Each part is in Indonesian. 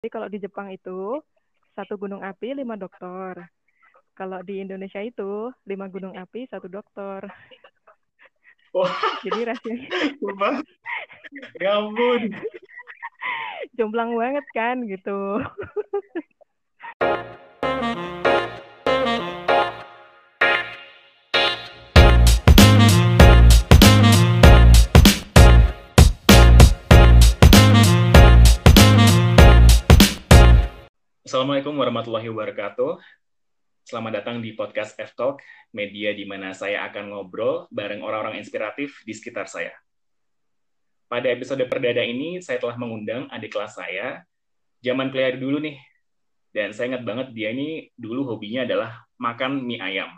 Jadi kalau di Jepang itu satu gunung api lima dokter. Kalau di Indonesia itu lima gunung api satu dokter. Wah, Jadi sumpah. Ya ampun. jomplang banget kan gitu. Assalamualaikum warahmatullahi wabarakatuh. Selamat datang di podcast F-Talk, media di mana saya akan ngobrol bareng orang-orang inspiratif di sekitar saya. Pada episode perdana ini, saya telah mengundang adik kelas saya, zaman kuliah dulu nih. Dan saya ingat banget dia ini dulu hobinya adalah makan mie ayam.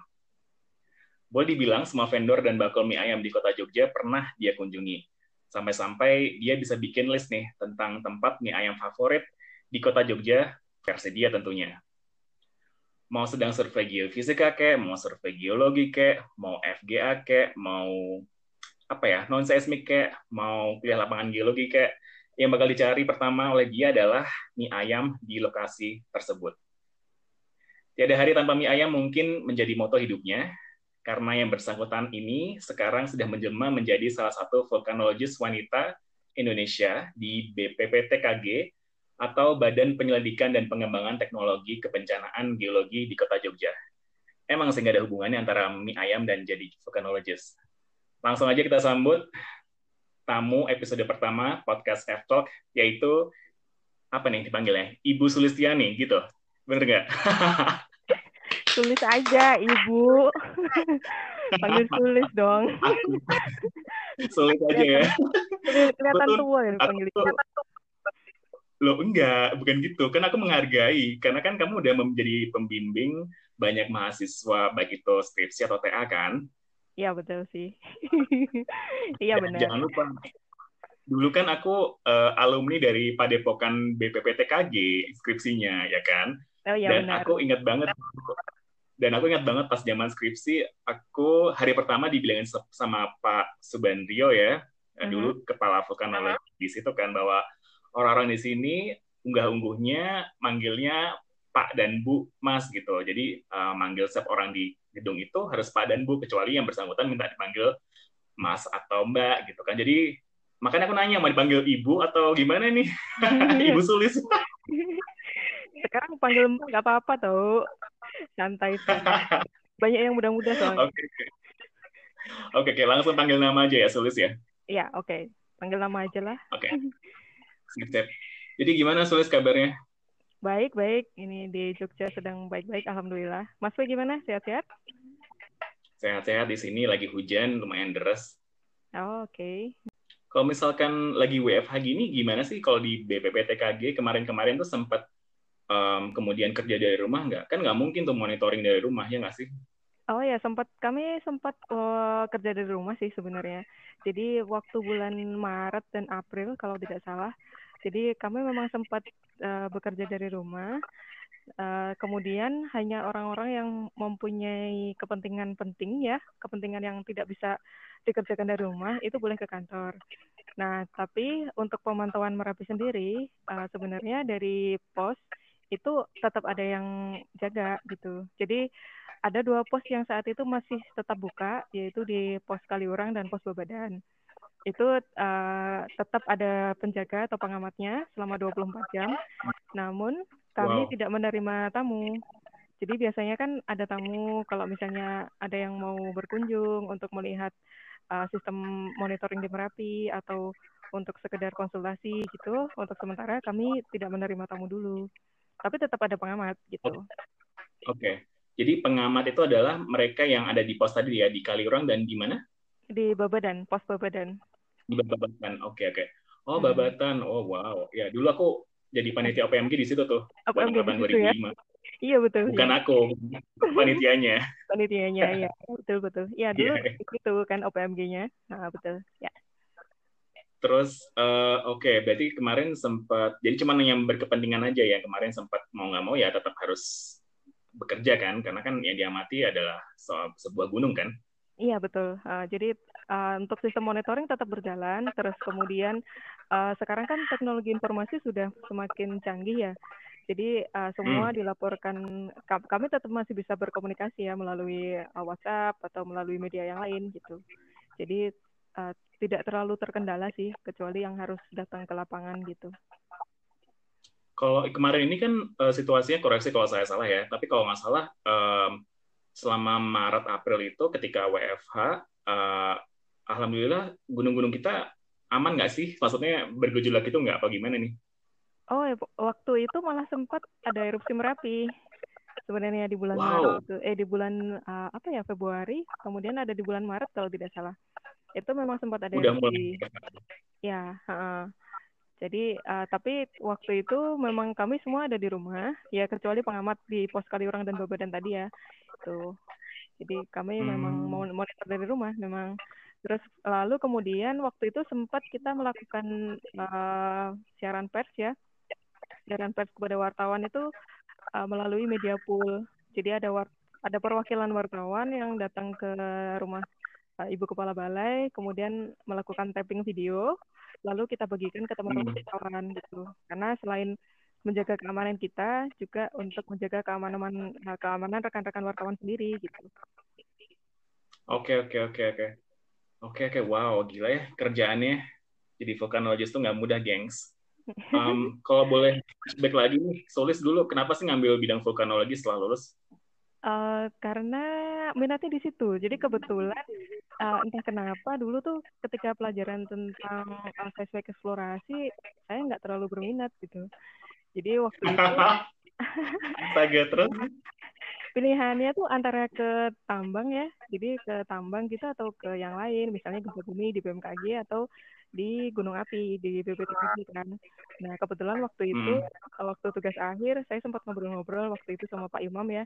Boleh dibilang semua vendor dan bakul mie ayam di kota Jogja pernah dia kunjungi. Sampai-sampai dia bisa bikin list nih tentang tempat mie ayam favorit di kota Jogja versi dia tentunya. Mau sedang survei geofisika kek, mau survei geologi kek, mau FGA kek, mau apa ya non seismik kek, mau kuliah lapangan geologi kek, yang bakal dicari pertama oleh dia adalah mie ayam di lokasi tersebut. Tiada hari tanpa mie ayam mungkin menjadi moto hidupnya, karena yang bersangkutan ini sekarang sudah menjelma menjadi salah satu vulkanologis wanita Indonesia di BPPTKG atau Badan Penyelidikan dan Pengembangan Teknologi Kebencanaan Geologi di Kota Jogja. Emang sehingga ada hubungannya antara mie ayam dan jadi vulkanologis. Langsung aja kita sambut tamu episode pertama podcast F-Talk, yaitu apa nih dipanggilnya? Ibu Sulistiani, gitu. Bener nggak? Tulis aja, Ibu. Panggil tulis dong. Aku. Sulit aja ya. Kelihatan tua ya Ibu. Loh, enggak, bukan gitu. Kan aku menghargai, karena kan kamu udah menjadi pembimbing banyak mahasiswa, baik itu skripsi atau TA kan? Iya betul sih. Iya benar. Jangan lupa, dulu kan aku eh, alumni dari Padepokan BPPTKG skripsinya, ya kan? Oh iya Dan benar. aku ingat banget, dan aku ingat banget pas zaman skripsi, aku hari pertama dibilangin sama Pak Subandrio ya, eh, Mhm. dulu kepala vulkanologi di situ kan, bahwa orang-orang di sini unggah-ungguhnya manggilnya Pak dan Bu Mas gitu. Jadi eh, manggil setiap orang di gedung itu harus Pak dan Bu, kecuali yang bersangkutan minta dipanggil Mas atau Mbak gitu kan. Jadi makanya aku nanya mau dipanggil Ibu atau gimana nih? Ibu Sulis. Sekarang panggil Mbak nggak apa-apa tau. Santai. Banyak yang muda-muda soalnya. Oke, oke. Oke, oke, langsung panggil nama aja ya, Sulis ya. Iya, oke. Panggil nama aja lah. Oke. Sip, sip. Jadi gimana Sulis kabarnya? Baik, baik. Ini di Jogja sedang baik-baik, alhamdulillah. Mas Fe gimana? Sehat-sehat? Sehat-sehat di sini lagi hujan, lumayan deras. Oh, oke. Kalau misalkan lagi WFH gini, gimana sih kalau di BPPTKG kemarin-kemarin tuh sempat em, kemudian kerja dari rumah nggak? Kan nggak mungkin tuh monitoring dari rumah, ya nggak sih? Oh ya, sempat kami sempat eh, kerja dari rumah sih sebenarnya. Jadi waktu bulan Maret dan April kalau tidak salah. Jadi kami memang sempat eh, bekerja dari rumah. Eh, kemudian hanya orang-orang yang mempunyai kepentingan penting ya, kepentingan yang tidak bisa dikerjakan dari rumah itu boleh ke kantor. Nah, tapi untuk pemantauan Merapi sendiri eh, sebenarnya dari pos itu tetap ada yang jaga gitu. Jadi ada dua pos yang saat itu masih tetap buka, yaitu di pos Kaliurang dan pos Babadan. Itu eh, tetap ada penjaga atau pengamatnya selama 24 jam. Namun kami Wow. tidak menerima tamu. Jadi biasanya kan ada tamu kalau misalnya ada yang mau berkunjung untuk melihat eh, sistem monitoring di Merapi atau untuk sekedar konsultasi gitu. Untuk sementara kami tidak menerima tamu dulu. Tapi tetap ada pengamat gitu. Oke. Jadi pengamat itu adalah mereka yang ada di pos tadi ya, di Kaliurang dan di mana? Di Babadan, pos Babadan. Di Babatan. Oke, oke. Oh, Hmm. Babatan. Oh, wow. Ya, dulu aku jadi panitia OPMG di situ tuh. Apa yang tahun gitu ya? 2005. Iya betul. Bukan ya. aku, panitianya. Panitianya, iya betul betul. Iya dulu Iya. itu kan OPMG-nya. Nah betul. Ya. Terus, eh, oke, berarti kemarin sempat, jadi cuma yang berkepentingan aja ya, kemarin sempat mau nggak mau ya tetap harus bekerja kan, karena kan yang diamati adalah soal sebuah gunung kan. Iya betul. Uh, jadi uh, untuk sistem monitoring tetap berjalan, terus kemudian uh, sekarang kan teknologi informasi sudah semakin canggih ya. Jadi uh, semua hmm. dilaporkan kami tetap masih bisa berkomunikasi ya melalui uh, WhatsApp atau melalui media yang lain gitu. Jadi uh, tidak terlalu terkendala sih kecuali yang harus datang ke lapangan gitu. Kalau kemarin ini kan uh, situasinya koreksi kalau saya salah ya, tapi kalau nggak salah um, selama Maret April itu ketika WFH uh, alhamdulillah gunung-gunung kita aman nggak sih? Maksudnya bergejolak itu nggak apa gimana nih? Oh, ya, waktu itu malah sempat ada erupsi Merapi. Sebenarnya di bulan wow. Maret itu, eh di bulan uh, apa ya Februari, kemudian ada di bulan Maret kalau tidak salah. Itu memang sempat ada Udah erupsi. Mulai. Ya, uh, jadi uh, tapi waktu itu memang kami semua ada di rumah, ya kecuali pengamat di pos Kaliurang dan Babadan tadi ya. Itu. Jadi kami hmm. memang mau monitor dari rumah memang. Terus lalu kemudian waktu itu sempat kita melakukan uh, siaran pers ya siaran pers kepada wartawan itu uh, melalui media pool. Jadi ada war ada perwakilan wartawan yang datang ke rumah uh, ibu kepala balai, kemudian melakukan tapping video, lalu kita bagikan ke teman-teman hmm. wartawan gitu. Karena selain menjaga keamanan kita, juga untuk menjaga keamanan keamanan rekan-rekan wartawan sendiri gitu. Oke oke oke oke. Oke oke wow gila ya kerjaannya jadi vulkanologis tuh nggak mudah gengs. Um, kalau boleh back lagi nih, Solis dulu, kenapa sih ngambil bidang vulkanologi setelah lulus? Uh, karena minatnya di situ. Jadi kebetulan uh, entah kenapa dulu tuh ketika pelajaran tentang uh, seismik eksplorasi saya nggak terlalu berminat gitu. Jadi waktu itu Saga terus pilihannya tuh antara ke tambang ya, jadi ke tambang gitu atau ke yang lain, misalnya gempa bumi di BMKG atau di Gunung Api di BPTKG kan. Nah kebetulan waktu itu hmm. waktu tugas akhir saya sempat ngobrol-ngobrol waktu itu sama Pak Imam ya,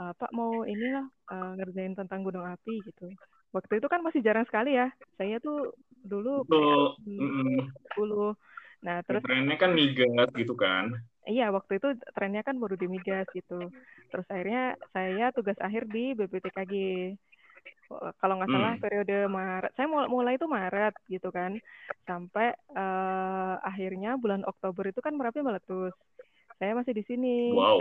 uh, Pak mau inilah uh, ngerjain tentang Gunung Api gitu. Waktu itu kan masih jarang sekali ya, saya tuh dulu 10 Nah, terus trennya kan migas gitu kan. Iya, waktu itu trennya kan baru di migas gitu. Terus akhirnya saya tugas akhir di BPTKG. Kalau nggak salah hmm. periode Maret, saya mulai itu Maret gitu kan, sampai uh, akhirnya bulan Oktober itu kan Merapi meletus. Saya masih di sini. Wow.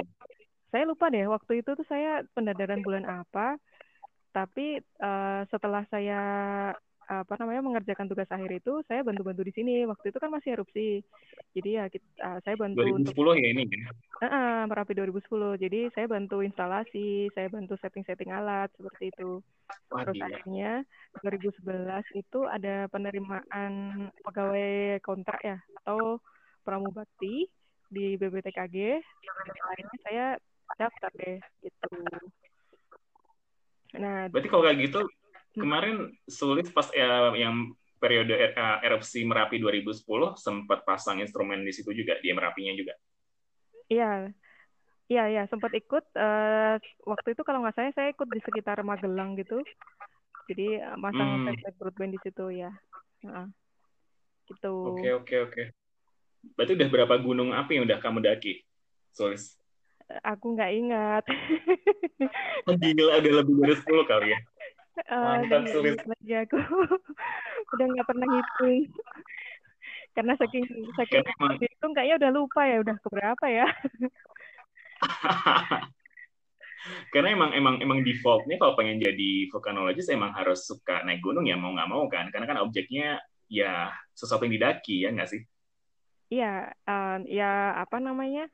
Saya lupa deh waktu itu tuh saya pendadaran bulan apa. Tapi uh, setelah saya apa namanya mengerjakan tugas akhir itu saya bantu-bantu di sini. Waktu itu kan masih erupsi. Jadi ya kita, uh, saya bantu 2010 untuk, ya ini uh, uh, merapi 2010 jadi saya bantu instalasi saya bantu setting-setting alat seperti itu. Wah, terus akhirnya 2011 itu ada penerimaan pegawai kontrak ya atau pramubakti di BBTKG akhirnya saya daftar deh gitu. Nah berarti kalau kayak gitu kemarin sulit pas ya, yang periode uh, erupsi Merapi 2010 sempat pasang instrumen di situ juga di Merapinya juga. Iya. Iya, iya, sempat ikut uh, waktu itu kalau nggak saya saya ikut di sekitar Magelang gitu. Jadi uh, masang hmm. broadband di situ ya. Uh, gitu. Oke, okay, oke, okay, oke. Okay. Berarti udah berapa gunung api yang udah kamu daki? Solis. Aku nggak ingat. Oh, gila, udah lebih dari 10 kali ya. Uh, Mantap sulit. Lagi aku udah nggak pernah ngitung. Karena saking saking itu kayaknya udah lupa ya, udah keberapa ya. Karena emang emang emang defaultnya kalau pengen jadi vulkanologis emang harus suka naik gunung ya mau nggak mau kan, karena kan objeknya ya sesuatu yang didaki ya nggak sih? Iya, uh, ya apa namanya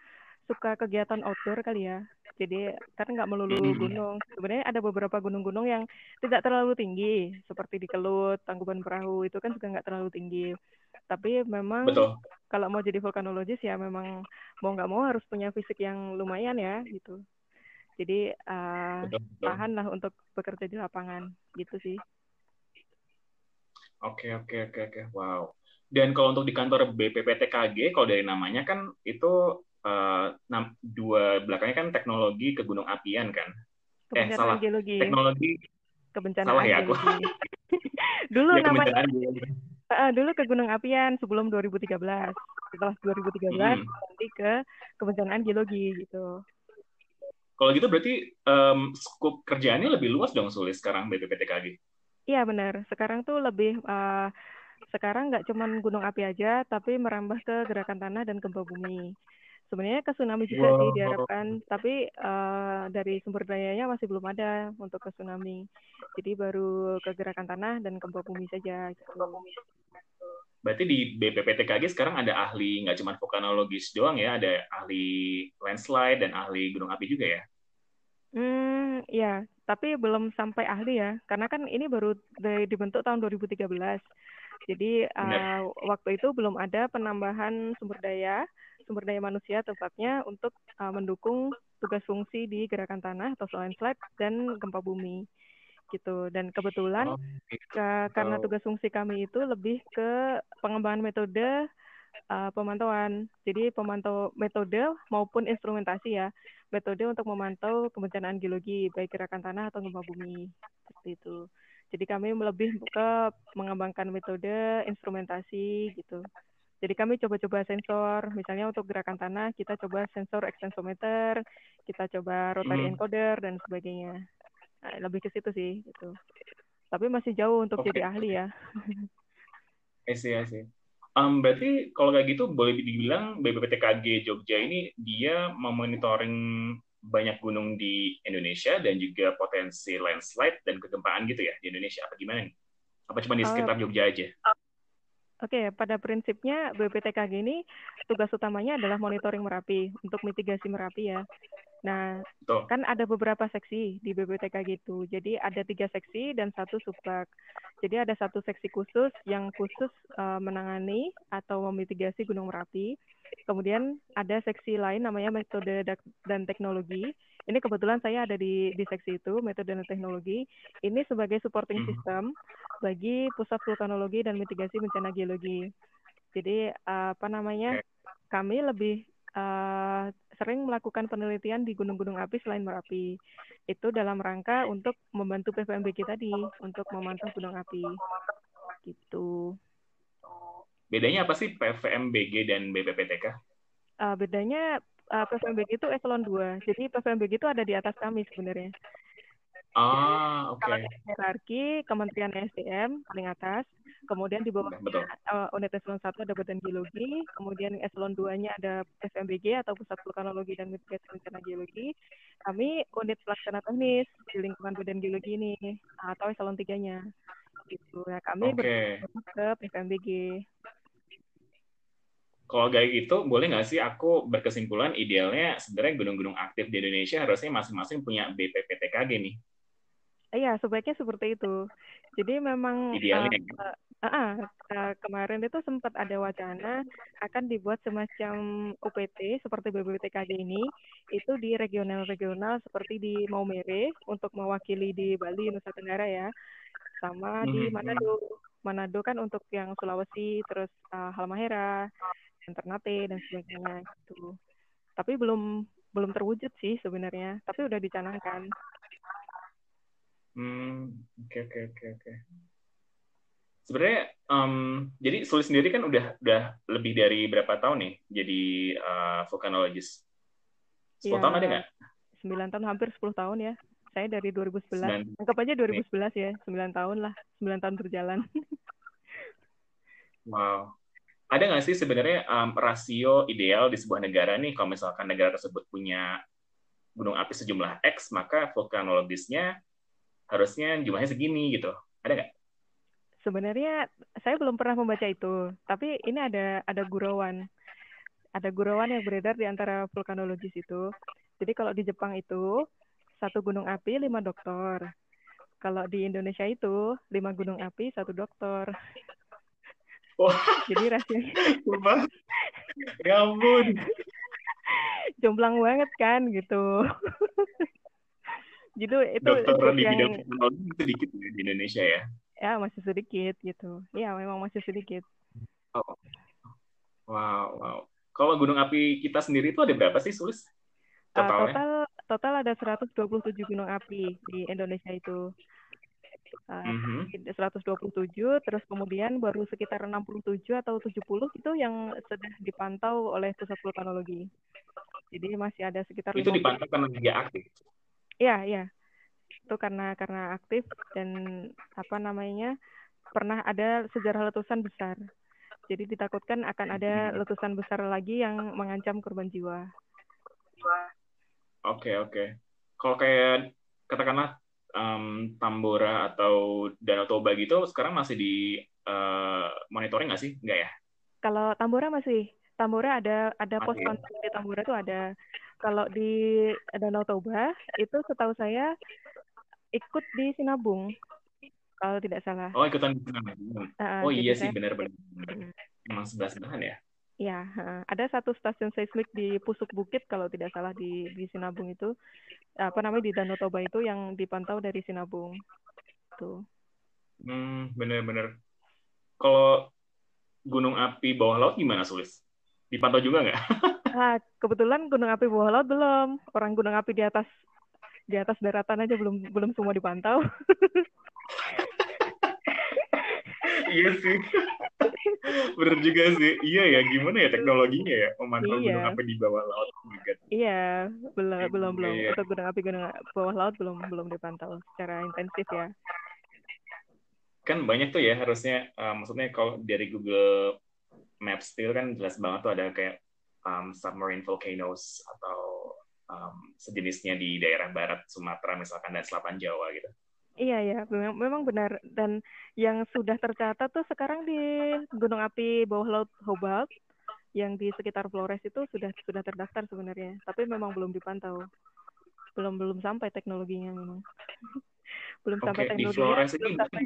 suka kegiatan outdoor kali ya. Jadi karena nggak melulu gunung. Sebenarnya ada beberapa gunung-gunung yang tidak terlalu tinggi, seperti di Kelut, Tangkuban Perahu itu kan juga nggak terlalu tinggi. Tapi memang Betul. kalau mau jadi vulkanologis ya memang mau nggak mau harus punya fisik yang lumayan ya gitu. Jadi uh, tahan lah untuk bekerja di lapangan gitu sih. Oke oke oke oke wow. Dan kalau untuk di kantor BPPTKG, kalau dari namanya kan itu uh, dua belakangnya kan teknologi ke gunung apian kan. Eh salah. Geologi. Teknologi kebencanaan salah ya aku. dulu ya, namanya uh, dulu ke gunung apian sebelum 2013. Setelah 2013 hmm. nanti ke kebencanaan geologi gitu. Kalau gitu berarti um, skop kerjaannya lebih luas dong sulit sekarang BPPTKG. Iya benar. Sekarang tuh lebih uh, sekarang nggak cuma gunung api aja, tapi merambah ke gerakan tanah dan gempa bumi. Sebenarnya ke tsunami juga wow. sih diharapkan, tapi uh, dari sumber dayanya masih belum ada untuk ke tsunami. Jadi baru ke gerakan tanah dan gempa bumi saja. Gitu. Berarti di BPPTKG sekarang ada ahli nggak cuma vulkanologis doang ya, ada ahli landslide dan ahli gunung api juga ya? Hmm, ya, tapi belum sampai ahli ya, karena kan ini baru dibentuk tahun 2013. Jadi uh, waktu itu belum ada penambahan sumber daya sumber daya manusia tepatnya untuk uh, mendukung tugas fungsi di gerakan tanah atau landslide dan gempa bumi gitu. Dan kebetulan oh, gitu. ke, karena tugas fungsi kami itu lebih ke pengembangan metode uh, pemantauan. Jadi pemantau metode maupun instrumentasi ya metode untuk memantau kebencanaan geologi baik gerakan tanah atau gempa bumi seperti itu. Jadi kami lebih ke mengembangkan metode instrumentasi gitu jadi kami coba-coba sensor, misalnya untuk gerakan tanah kita coba sensor extensometer, kita coba rotary hmm. encoder dan sebagainya. Nah, lebih ke situ sih gitu. Tapi masih jauh untuk okay. jadi ahli ya. I see, I see. Um, berarti kalau kayak gitu boleh dibilang BPPTKG Jogja ini dia memonitoring banyak gunung di Indonesia dan juga potensi landslide dan kegempaan gitu ya di Indonesia apa gimana nih? Apa cuma di oh. sekitar Jogja aja? Oke, pada prinsipnya BPTKG ini tugas utamanya adalah monitoring Merapi untuk mitigasi Merapi ya. Nah, Tuh. kan ada beberapa seksi di BPTKG itu. Jadi ada tiga seksi dan satu subbak. Jadi ada satu seksi khusus yang khusus uh, menangani atau memitigasi Gunung Merapi. Kemudian ada seksi lain namanya metode dan teknologi. Ini kebetulan saya ada di di seksi itu, metode dan teknologi. Ini sebagai supporting hmm. system bagi pusat vulkanologi dan mitigasi bencana geologi. Jadi apa namanya? Kami lebih uh, sering melakukan penelitian di gunung-gunung api selain Merapi. Itu dalam rangka untuk membantu PVMBG tadi untuk memantau gunung api. Gitu. Bedanya apa sih PVMBG dan BPPTK? Uh, bedanya uh, PVMBG itu eselon 2. Jadi PVMBG itu ada di atas kami sebenarnya. Ah, oke. Okay. hierarki Kementerian SDM paling atas, kemudian di bawah uh, unit eselon 1 ada Badan Geologi, kemudian eselon 2-nya ada PVMBG atau Pusat Vulkanologi dan Mitigasi Bencana Geologi. Kami unit pelaksana teknis di lingkungan Badan Geologi ini atau eselon 3-nya. Gitu. Ya, kami okay. ke PVMBG kalau kayak gitu boleh nggak sih aku berkesimpulan idealnya sebenarnya gunung-gunung aktif di Indonesia harusnya masing-masing punya BPPTKG nih. Iya, sebaiknya seperti itu. Jadi memang idealnya. Uh, uh, uh, uh, kemarin itu sempat ada wacana akan dibuat semacam UPT seperti BPPTKG ini itu di regional-regional seperti di Maumere untuk mewakili di Bali Nusa Tenggara ya, sama di hmm. Manado. Manado kan untuk yang Sulawesi, terus uh, Halmahera, Ternate dan sebagainya gitu. Tapi belum belum terwujud sih sebenarnya, tapi udah dicanangkan. Hmm, oke okay, oke okay, oke okay, oke. Sebenarnya um, jadi Sulit sendiri kan udah udah lebih dari berapa tahun nih jadi uh, vulkanologis? 10 ya, tahun ada nggak? 9 tahun hampir 10 tahun ya. Saya dari 2011. 9. Anggap aja 2011 ya, 9 tahun lah, 9 tahun berjalan. wow ada nggak sih sebenarnya um, rasio ideal di sebuah negara nih kalau misalkan negara tersebut punya gunung api sejumlah X maka vulkanologisnya harusnya jumlahnya segini gitu ada nggak? Sebenarnya saya belum pernah membaca itu tapi ini ada ada gurauan ada gurauan yang beredar di antara vulkanologis itu jadi kalau di Jepang itu satu gunung api lima dokter kalau di Indonesia itu lima gunung api satu dokter Wah. Jadi rasanya. ya ampun. Jomplang banget kan gitu. Gitu itu Dokter di yang sedikit ya di Indonesia ya. Ya masih sedikit gitu. Ya memang masih sedikit. Oh. Wow, wow. Kalau gunung api kita sendiri itu ada berapa sih, Sulis? Totalnya? Uh, total total ada 127 gunung api di Indonesia itu. Uh, mm-hmm. 127 terus kemudian baru sekitar 67 atau 70 itu yang sudah dipantau oleh pusat vulkanologi. Jadi masih ada sekitar Itu dipantau karena dia aktif. Iya, iya. Itu karena karena aktif dan apa namanya? pernah ada sejarah letusan besar. Jadi ditakutkan akan ada Hmm. letusan besar lagi yang mengancam korban jiwa. Oke oke. Kalau kayak katakanlah em, Tambora atau Danau Toba gitu sekarang masih di eh, monitoring nggak sih? Nggak ya? Kalau Tambora masih, Tambora ada ada pos pantau di Tambora itu ada. Kalau di Danau Toba itu setahu saya ikut di Sinabung kalau tidak salah. Oh ikutan di sana. Uh, Oh iya sih benar-benar. Emang sebelah sebelahan ya. Ya, ada satu stasiun seismik di Pusuk Bukit kalau tidak salah di di Sinabung itu apa namanya di Danau Toba itu yang dipantau dari Sinabung. Tuh. Hmm, bener-bener. Kalau gunung api bawah laut gimana, Sulis? Dipantau juga nggak? Ah, kebetulan gunung api bawah laut belum. Orang gunung api di atas di atas daratan aja belum belum semua dipantau. iya sih. Bener juga sih. Iya ya, gimana ya teknologinya ya memantau Iya. gunung api di bawah laut. Oh. Iya, belum belum belum. Iya. Untuk gunung api gunung bawah laut belum belum dipantau secara intensif ya. Kan banyak tuh ya harusnya, eh, maksudnya kalau dari Google Maps itu kan jelas banget tuh ada kayak um, submarine volcanoes atau um, sejenisnya di daerah barat Sumatera misalkan dan selatan Jawa gitu. Iya ya, memang, memang benar. Dan yang sudah tercatat tuh sekarang di gunung api bawah laut Hobart yang di sekitar Flores itu sudah sudah terdaftar sebenarnya, tapi memang belum dipantau. Belum belum sampai teknologinya memang. belum sampai Oke, di teknologinya, Flores belum ini sampai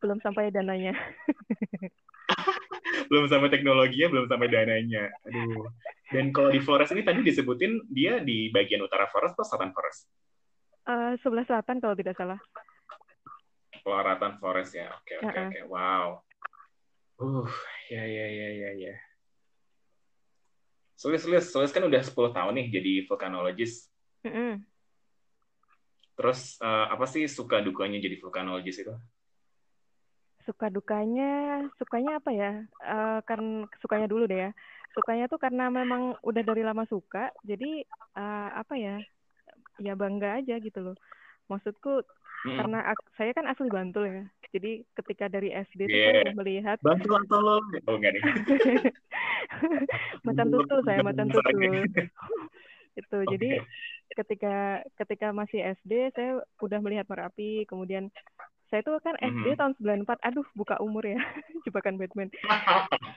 belum sampai dananya. belum sampai teknologinya, belum sampai dananya. Aduh. Dan kalau di Flores ini tadi disebutin dia di bagian utara Flores atau selatan Flores? Eh, sebelah selatan kalau tidak salah. Pelaratan Flores ya. Oke, oke, Uh-uh. oke. Wow. Uh, ya, ya, ya, ya, ya. Sulis, Sulis, Sulis kan udah 10 tahun nih jadi vulkanologis. Mm-mm. Terus eh, apa sih suka dukanya jadi vulkanologis itu? Suka dukanya, sukanya apa ya? Eh, kan sukanya dulu deh ya. Sukanya tuh karena memang udah dari lama suka, jadi eh, apa ya? Ya bangga aja gitu loh. Maksudku Mm-mm. karena ak- saya kan asli Bantul ya. Jadi ketika dari SD tuh Yeah. saya udah melihat Bantuan tolong. Oh, enggak nih. macan tutul saya macan tutul. Itu. Oke. Jadi ketika ketika masih SD saya udah melihat Merapi, kemudian saya tuh kan SD Mhm. tahun 94. Aduh, buka umur ya. Jebakan Batman.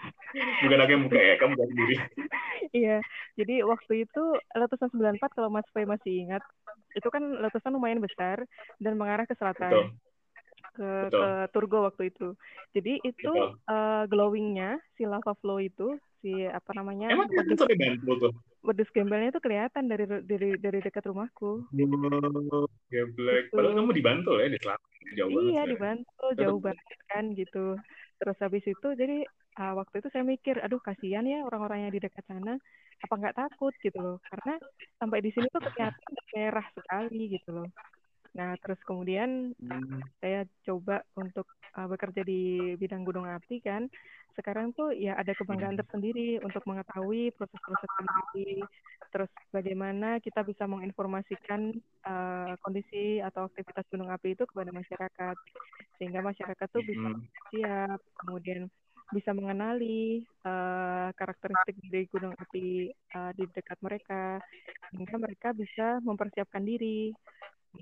Bukan aku yang buka ya, kamu buka sendiri. Iya, jadi waktu itu letusan 94 kalau Mas Fei masih ingat, itu kan letusan lumayan besar dan mengarah ke Betul. selatan, ke Betul. ke Turgo waktu itu. Jadi itu Betul. eh, glowingnya si lava flow itu, si apa namanya, Emang wedus sampai Bantul tuh? wedus gembelnya itu kelihatan dari dari dari dekat rumahku. Oh, geblek. Gitu. Padahal kamu di Bantul ya, di selatan. Jauh banget Iya di sebenarnya. Bantul, jauh banget kan gitu. Terus habis itu jadi ah, waktu itu saya mikir, aduh kasihan ya orang-orang yang di dekat sana, apa nggak takut gitu loh? Karena sampai di sini tuh kelihatan merah sekali gitu loh. Nah terus kemudian Hmm. saya coba untuk uh, bekerja di bidang gunung api kan. Sekarang tuh ya ada kebanggaan tersendiri untuk mengetahui proses-proses gunung api, terus bagaimana kita bisa menginformasikan uh, kondisi atau aktivitas gunung api itu kepada masyarakat, sehingga masyarakat tuh bisa Hmm. siap, kemudian bisa mengenali uh, karakteristik dari gunung api uh, di dekat mereka, sehingga mereka bisa mempersiapkan diri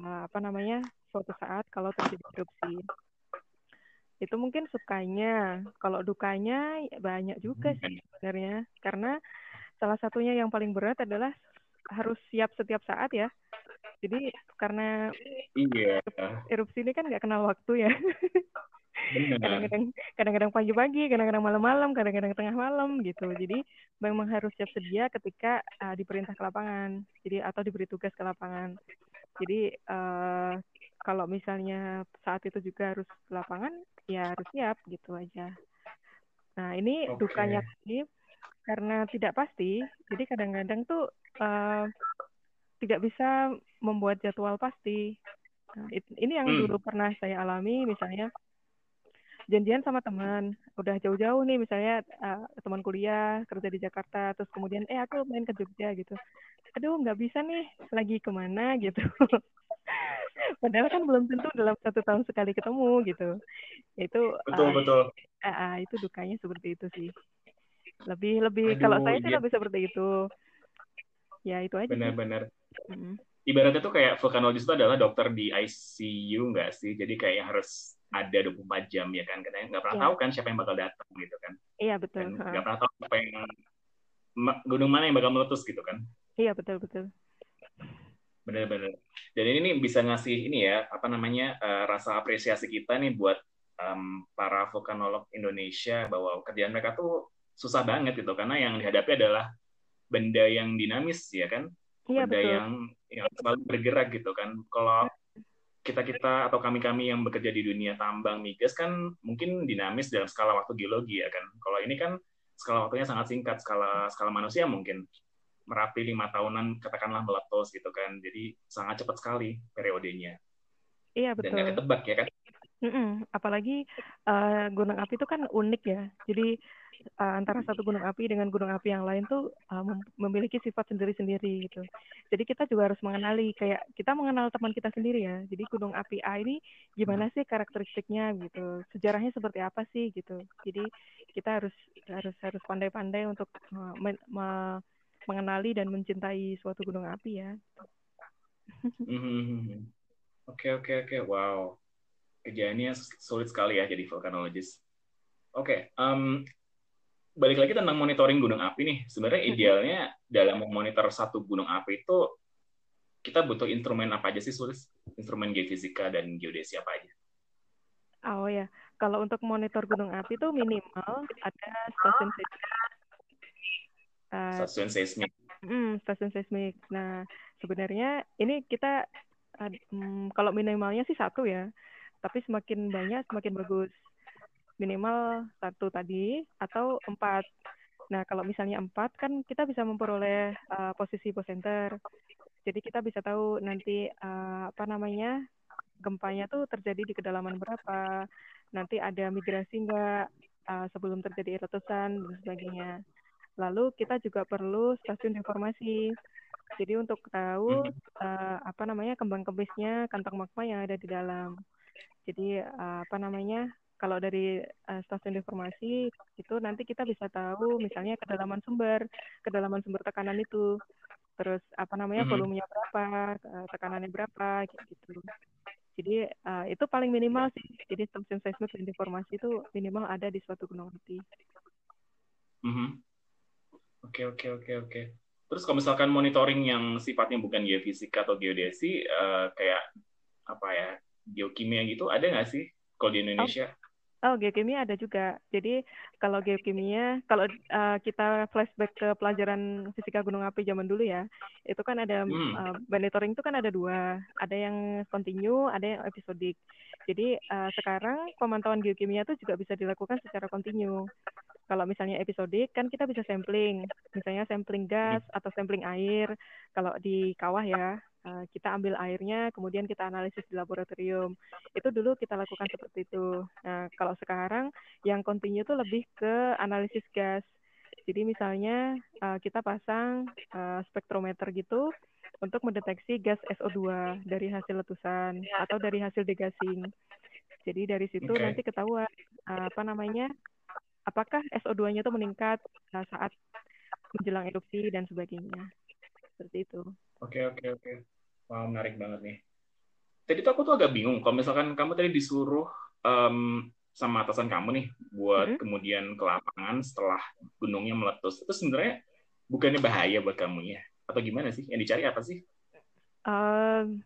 uh, apa namanya suatu saat kalau terjadi erupsi. Itu mungkin sukanya. Kalau dukanya ya banyak juga sih sebenarnya. Karena salah satunya yang paling berat adalah harus siap setiap saat ya. Jadi karena Iya, erupsi ini kan nggak kenal waktu ya. Kadang-kadang kadang-kadang pagi-pagi, kadang-kadang malam-malam, kadang-kadang tengah malam gitu. Jadi memang harus siap sedia ketika uh, diperintah ke lapangan. Jadi atau diberi tugas ke lapangan. Jadi uh, kalau misalnya saat itu juga harus lapangan, ya harus siap gitu aja. Nah ini Oke. dukanya lagi karena tidak pasti. Jadi kadang-kadang tuh uh, tidak bisa membuat jadwal pasti. Nah, it- ini yang Hmm. dulu pernah saya alami, misalnya janjian sama teman, udah jauh-jauh nih, misalnya uh, teman kuliah kerja di Jakarta, terus kemudian eh aku main ke Jogja gitu. aduh nggak bisa nih lagi ke mana? gitu. Padahal kan belum tentu dalam satu tahun sekali ketemu gitu. Itu betul uh, betul. uh, uh, itu dukanya seperti itu sih. Lebih lebih Aduh, kalau saya sih iya. lebih seperti itu. Ya itu aja benar-benar. Ibaratnya tuh kayak vulkanologis itu adalah dokter di ICU nggak sih? Jadi kayak harus ada 24 jam ya kan? Karena nggak pernah yeah. tahu kan siapa yang bakal datang gitu kan? Iya betul. Nggak pernah tahu siapa yang gunung mana yang bakal meletus gitu kan? Iya betul betul. Benar-benar dan ini nih bisa ngasih ini ya apa namanya uh, rasa apresiasi kita nih buat um, para vulkanolog Indonesia bahwa kerjaan mereka tuh susah banget gitu. Karena yang dihadapi adalah benda yang dinamis ya kan? Iya, benda betul. yang yang selalu bergerak gitu kan? Kalau kita kita atau kami kami yang bekerja di dunia tambang migas kan mungkin dinamis dalam skala waktu geologi ya kan. Kalau ini kan skala waktunya sangat singkat skala skala manusia mungkin merapi lima tahunan katakanlah meletus gitu kan. Jadi sangat cepat sekali periodenya. Iya betul. dan ketebak ya kan Mm-mm. apalagi uh, gunung api itu kan unik ya. Jadi uh, antara satu gunung api dengan gunung api yang lain tuh uh, memiliki sifat sendiri-sendiri gitu. Jadi kita juga harus mengenali kayak kita mengenal teman kita sendiri ya. Jadi gunung api A ini gimana sih karakteristiknya gitu? Sejarahnya seperti apa sih gitu? Jadi kita harus harus harus pandai-pandai untuk uh, men- me- mengenali dan mencintai suatu gunung api ya. Hmm. Oke oke oke. Wow kerjaannya sulit sekali ya jadi vulkanologis. Oke, okay, um, balik lagi tentang monitoring gunung api nih. Sebenarnya idealnya dalam memonitor satu gunung api itu kita butuh instrumen apa aja sih, Sulis? Instrumen geofisika dan geodesi apa aja? Oh ya, kalau untuk monitor gunung api itu minimal ada stasiun Uh, stasiun seismik. Hmm, stasiun seismik. Nah, sebenarnya ini kita um, kalau minimalnya sih satu ya, tapi semakin banyak semakin bagus. Minimal satu tadi atau empat. Nah, kalau misalnya empat kan kita bisa memperoleh uh, posisi posenter. Jadi kita bisa tahu nanti uh, apa namanya gempanya tuh terjadi di kedalaman berapa, nanti ada migrasi enggak uh, sebelum terjadi letusan dan sebagainya. Lalu kita juga perlu stasiun informasi. Jadi untuk tahu uh, apa namanya kembang kebisnya kantong magma yang ada di dalam. Jadi uh, apa namanya kalau dari uh, stasiun informasi itu nanti kita bisa tahu misalnya kedalaman sumber, kedalaman sumber tekanan itu, terus apa namanya mm-hmm. volumenya berapa, tekanannya berapa, gitu. Jadi uh, itu paling minimal sih. Jadi stasiun seismik dan informasi itu minimal ada di suatu gunung api. Mm-hmm. Oke oke oke oke. Terus kalau misalkan monitoring yang sifatnya bukan geofisika atau geodesi, uh, kayak apa ya geokimia gitu, ada nggak sih kalau di Indonesia? Oh, oh geokimia ada juga. Jadi kalau geokimia, kalau uh, kita flashback ke pelajaran fisika gunung api zaman dulu ya, itu kan ada hmm. uh, monitoring itu kan ada dua, ada yang kontinu, ada yang episodik. Jadi uh, sekarang pemantauan geokimia itu juga bisa dilakukan secara kontinu kalau misalnya episodik kan kita bisa sampling, misalnya sampling gas atau sampling air. Kalau di kawah ya, eh, kita ambil airnya, kemudian kita analisis di laboratorium. Itu dulu kita lakukan seperti itu. Nah, kalau sekarang yang kontinu itu lebih ke analisis gas. Jadi misalnya eh, kita pasang eh, spektrometer gitu untuk mendeteksi gas SO2 dari hasil letusan atau dari hasil degassing. Jadi dari situ okay. nanti ketahuan apa namanya apakah SO2-nya itu meningkat saat menjelang erupsi dan sebagainya. Seperti itu. Oke, oke, oke. Wah, menarik banget nih. Tadi tuh aku tuh agak bingung, kalau misalkan kamu tadi disuruh um, sama atasan kamu nih buat hmm? kemudian ke lapangan setelah gunungnya meletus, itu sebenarnya bukannya bahaya buat kamu ya? Atau gimana sih? Yang dicari apa sih? Um,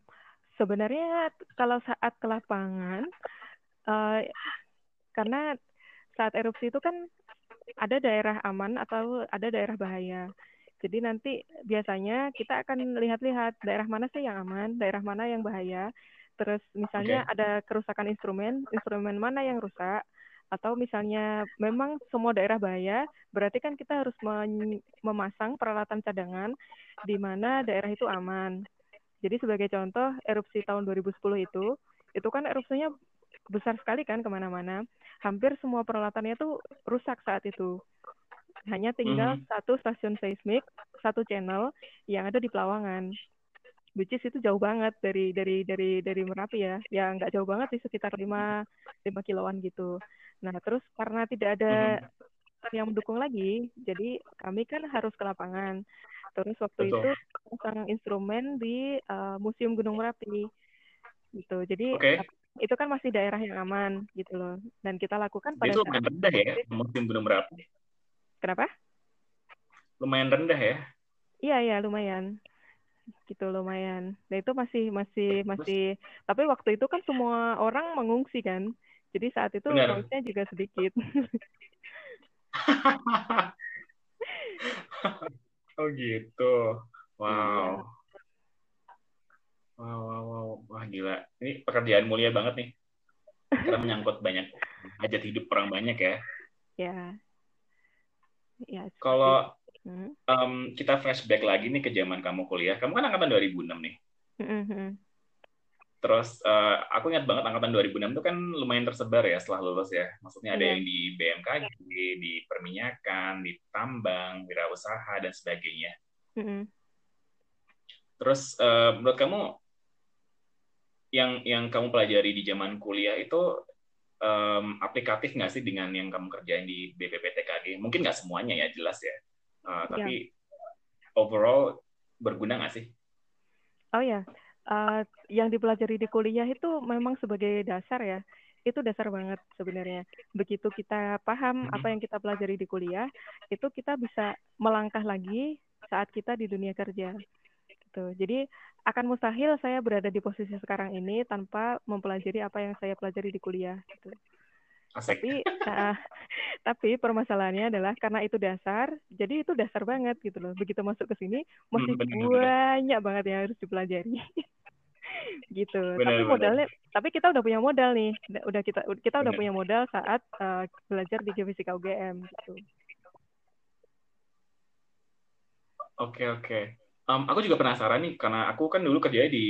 sebenarnya kalau saat ke lapangan, uh, karena saat erupsi itu kan ada daerah aman atau ada daerah bahaya. Jadi nanti biasanya kita akan lihat-lihat daerah mana sih yang aman, daerah mana yang bahaya. Terus misalnya okay. ada kerusakan instrumen, instrumen mana yang rusak, atau misalnya memang semua daerah bahaya, berarti kan kita harus memasang peralatan cadangan di mana daerah itu aman. Jadi sebagai contoh, erupsi tahun 2010 itu, itu kan erupsinya besar sekali kan ke mana-mana. Hampir semua peralatannya tuh rusak saat itu. Hanya tinggal mm-hmm. satu stasiun seismik, satu channel yang ada di Pelawangan. Which is itu jauh banget dari dari dari dari Merapi ya. Ya nggak jauh banget sih sekitar 5 5 kiloan gitu. Nah, terus karena tidak ada mm-hmm. yang mendukung lagi, jadi kami kan harus ke lapangan. Terus waktu Betul. itu pasang instrumen di uh, Museum Gunung Merapi. Gitu. Jadi okay. itu kan masih daerah yang aman gitu loh. Dan kita lakukan pada itu saat rendah ya, Museum Gunung Merapi. Kenapa? Lumayan rendah ya? Iya, iya, lumayan gitu lumayan. Nah itu masih masih masih tapi waktu itu kan semua orang mengungsi kan. Jadi saat itu pengungsinya juga sedikit. oh gitu. Wow. Iya. Wow, wow, wow. Wah gila. Ini pekerjaan mulia banget nih. Karena menyangkut banyak hajat hidup orang banyak ya. Ya. Ya. Kalau um, kita flashback lagi nih ke zaman kamu kuliah. Kamu kan angkatan 2006 nih. Mm-hmm. Terus uh, aku ingat banget angkatan 2006 itu kan lumayan tersebar ya setelah lulus ya. Maksudnya ada yeah. yang di BMKG, di perminyakan, di tambang, wirausaha dan sebagainya. Mm-hmm. Terus uh, menurut kamu yang yang kamu pelajari di zaman kuliah itu um, aplikatif nggak sih dengan yang kamu kerjain di BPPTKG? Mungkin nggak semuanya ya jelas ya, uh, tapi yeah. overall berguna nggak sih? Oh ya, uh, yang dipelajari di kuliah itu memang sebagai dasar ya itu dasar banget sebenarnya. Begitu kita paham apa yang kita pelajari di kuliah, itu kita bisa melangkah lagi saat kita di dunia kerja. Gitu. Jadi akan mustahil saya berada di posisi sekarang ini tanpa mempelajari apa yang saya pelajari di kuliah. Gitu. Asik. Tapi uh, tapi permasalahannya adalah karena itu dasar, jadi itu dasar banget gitu loh. Begitu masuk ke sini masih hmm, bener, banyak banget yang harus dipelajari. gitu. Benar, tapi modalnya, tapi kita udah punya modal nih. Udah kita kita udah benar. punya modal saat uh, belajar di Geofisika UGM gitu. Oke oke. Um, aku juga penasaran nih karena aku kan dulu kerja di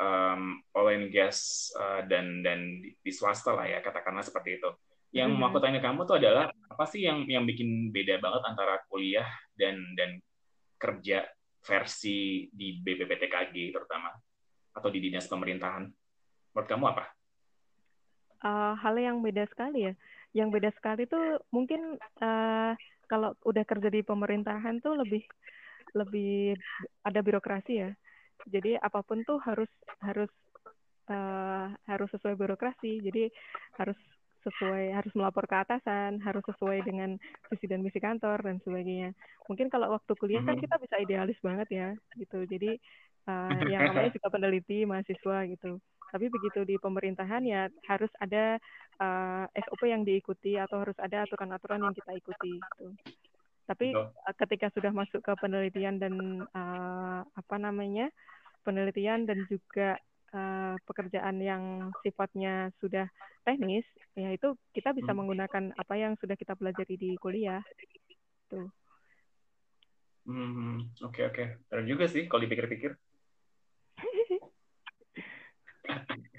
um, oil and gas uh, dan dan di, di swasta lah ya katakanlah seperti itu. Yang mm -hmm. mau aku tanya kamu tuh adalah apa sih yang yang bikin beda banget antara kuliah dan dan kerja versi di BPPTKG terutama? atau di dinas pemerintahan? Menurut kamu apa? Uh, hal yang beda sekali ya. Yang beda sekali tuh mungkin uh, kalau udah kerja di pemerintahan tuh lebih lebih ada birokrasi ya. Jadi apa pun tuh harus harus uh, harus sesuai birokrasi. Jadi harus sesuai harus melapor ke atasan, harus sesuai dengan visi dan misi kantor dan sebagainya. Mungkin kalau waktu kuliah kan mm-hmm. kita bisa idealis banget ya, gitu. Jadi uh, yang namanya juga peneliti mahasiswa gitu. Tapi begitu di pemerintahan ya harus ada uh, eh, SOP yang diikuti atau harus ada aturan-aturan yang kita ikuti gitu. Tapi uh, ketika sudah masuk ke penelitian dan uh, apa namanya penelitian dan juga uh, pekerjaan yang sifatnya sudah teknis, ya itu kita bisa hmm. menggunakan apa yang sudah kita pelajari di kuliah. Tuh. Hmm, oke okay, oke. Okay. juga sih kalau dipikir-pikir.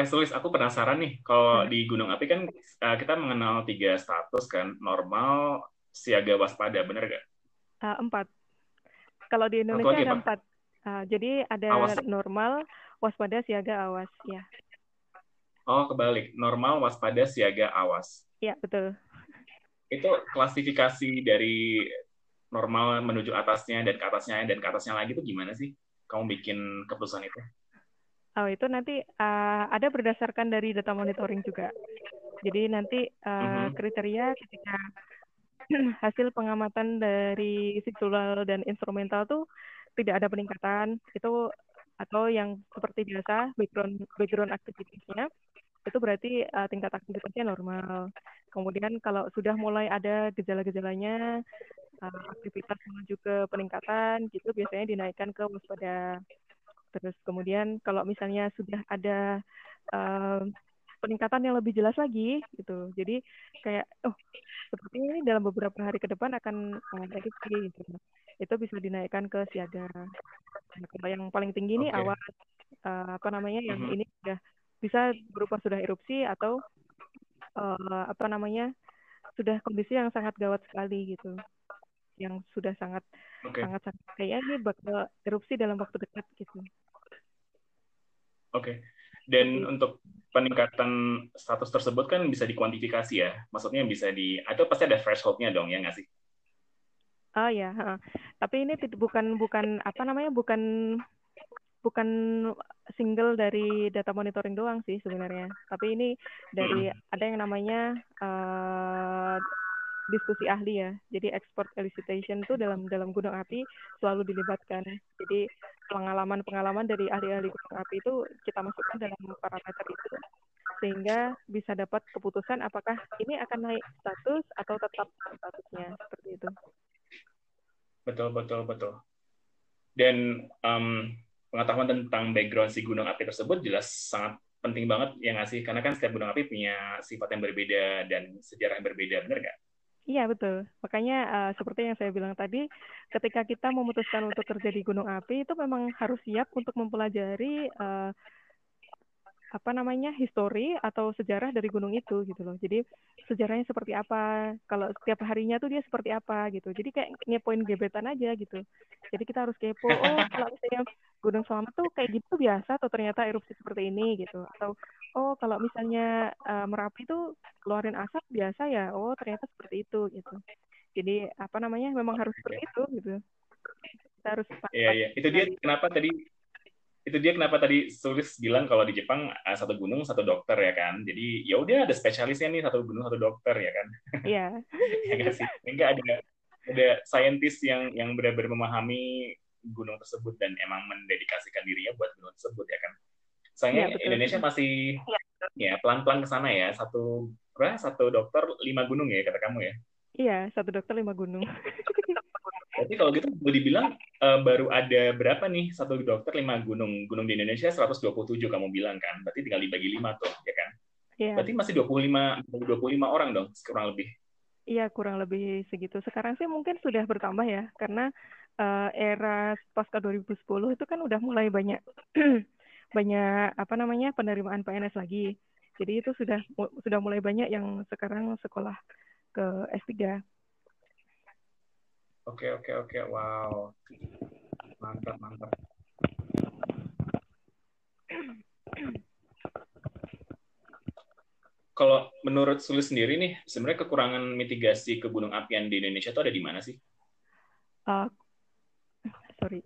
eh Sulis, aku penasaran nih, kalau di Gunung Api kan uh, kita mengenal tiga status kan, normal, siaga, waspada, bener gak? Uh, empat. Kalau di Indonesia ada empat. Uh, jadi ada awas. normal, waspada, siaga, awas, ya. Oh, kebalik. Normal, waspada, siaga, awas. Iya, betul. Itu klasifikasi dari normal menuju atasnya dan ke atasnya dan ke atasnya lagi itu gimana sih? kamu bikin keputusan itu? Oh, itu nanti uh, ada berdasarkan dari data monitoring juga. Jadi nanti uh, mm-hmm. kriteria ketika hasil pengamatan dari visual dan instrumental tuh tidak ada peningkatan itu atau yang seperti biasa background background aktivitasnya itu berarti uh, tingkat aktivitasnya normal. Kemudian kalau sudah mulai ada gejala-gejalanya uh, aktivitas menuju ke peningkatan gitu biasanya dinaikkan ke waspada. Terus kemudian kalau misalnya sudah ada uh, peningkatan yang lebih jelas lagi gitu. Jadi kayak oh seperti ini dalam beberapa hari ke depan akan uh, gitu. Itu bisa dinaikkan ke siaga. Nah, yang paling tinggi okay. ini awal uh, apa namanya yang uh-huh. ini sudah bisa berupa sudah erupsi atau uh, apa namanya sudah kondisi yang sangat gawat sekali gitu yang sudah sangat okay. sangat sangat kayak ini bakal erupsi dalam waktu dekat gitu. Oke. Okay. Dan okay. untuk peningkatan status tersebut kan bisa dikuantifikasi ya. Maksudnya bisa di atau pasti ada thresholdnya dong ya nggak sih? Oh ya, uh. tapi ini bukan bukan apa namanya bukan bukan single dari data monitoring doang sih sebenarnya. Tapi ini dari hmm. ada yang namanya uh, diskusi ahli ya. Jadi export elicitation itu dalam dalam gunung api selalu dilibatkan. Jadi pengalaman-pengalaman dari ahli-ahli gunung api itu kita masukkan dalam parameter itu sehingga bisa dapat keputusan apakah ini akan naik status atau tetap statusnya seperti itu. Betul betul betul. Dan um, pengetahuan tentang background si gunung api tersebut jelas sangat penting banget ya nggak sih? Karena kan setiap gunung api punya sifat yang berbeda dan sejarah yang berbeda, benar nggak? Iya betul. Makanya uh, seperti yang saya bilang tadi, ketika kita memutuskan untuk kerja di gunung api itu memang harus siap untuk mempelajari uh, apa namanya histori atau sejarah dari gunung itu gitu loh. Jadi sejarahnya seperti apa, kalau setiap harinya tuh dia seperti apa gitu. Jadi kayak ngepoin gebetan aja gitu. Jadi kita harus kepo, oh kalau misalnya Gunung Selamat tuh kayak gitu biasa atau ternyata erupsi seperti ini gitu. Atau oh kalau misalnya uh, Merapi tuh keluarin asap biasa ya, oh ternyata seperti itu gitu. Jadi apa namanya memang harus seperti itu gitu. Kita harus Iya iya. Itu dia kenapa tadi itu dia kenapa tadi Sulis bilang kalau di Jepang uh, satu gunung satu dokter ya kan jadi ya udah ada spesialisnya nih satu gunung satu dokter ya kan iya yeah. ya sih enggak ada ada saintis yang yang benar-benar memahami gunung tersebut dan emang mendedikasikan dirinya buat gunung tersebut ya kan sayangnya ya, Indonesia masih ya, ya pelan-pelan ke sana ya satu berapa satu dokter lima gunung ya kata kamu ya iya satu dokter lima gunung Berarti kalau gitu boleh dibilang uh, baru ada berapa nih satu dokter lima gunung. Gunung di Indonesia 127 kamu bilang kan. Berarti tinggal dibagi lima tuh, ya kan? Iya. Berarti masih 25 25 orang dong kurang lebih. Iya, kurang lebih segitu. Sekarang sih mungkin sudah bertambah ya karena uh, era pasca 2010 itu kan udah mulai banyak banyak apa namanya penerimaan PNS lagi. Jadi itu sudah sudah mulai banyak yang sekarang sekolah ke S3. Oke, oke, oke. Wow. Mantap, mantap. Kalau menurut Sulis sendiri nih, sebenarnya kekurangan mitigasi ke gunung apian di Indonesia itu ada di mana sih? Uh, sorry.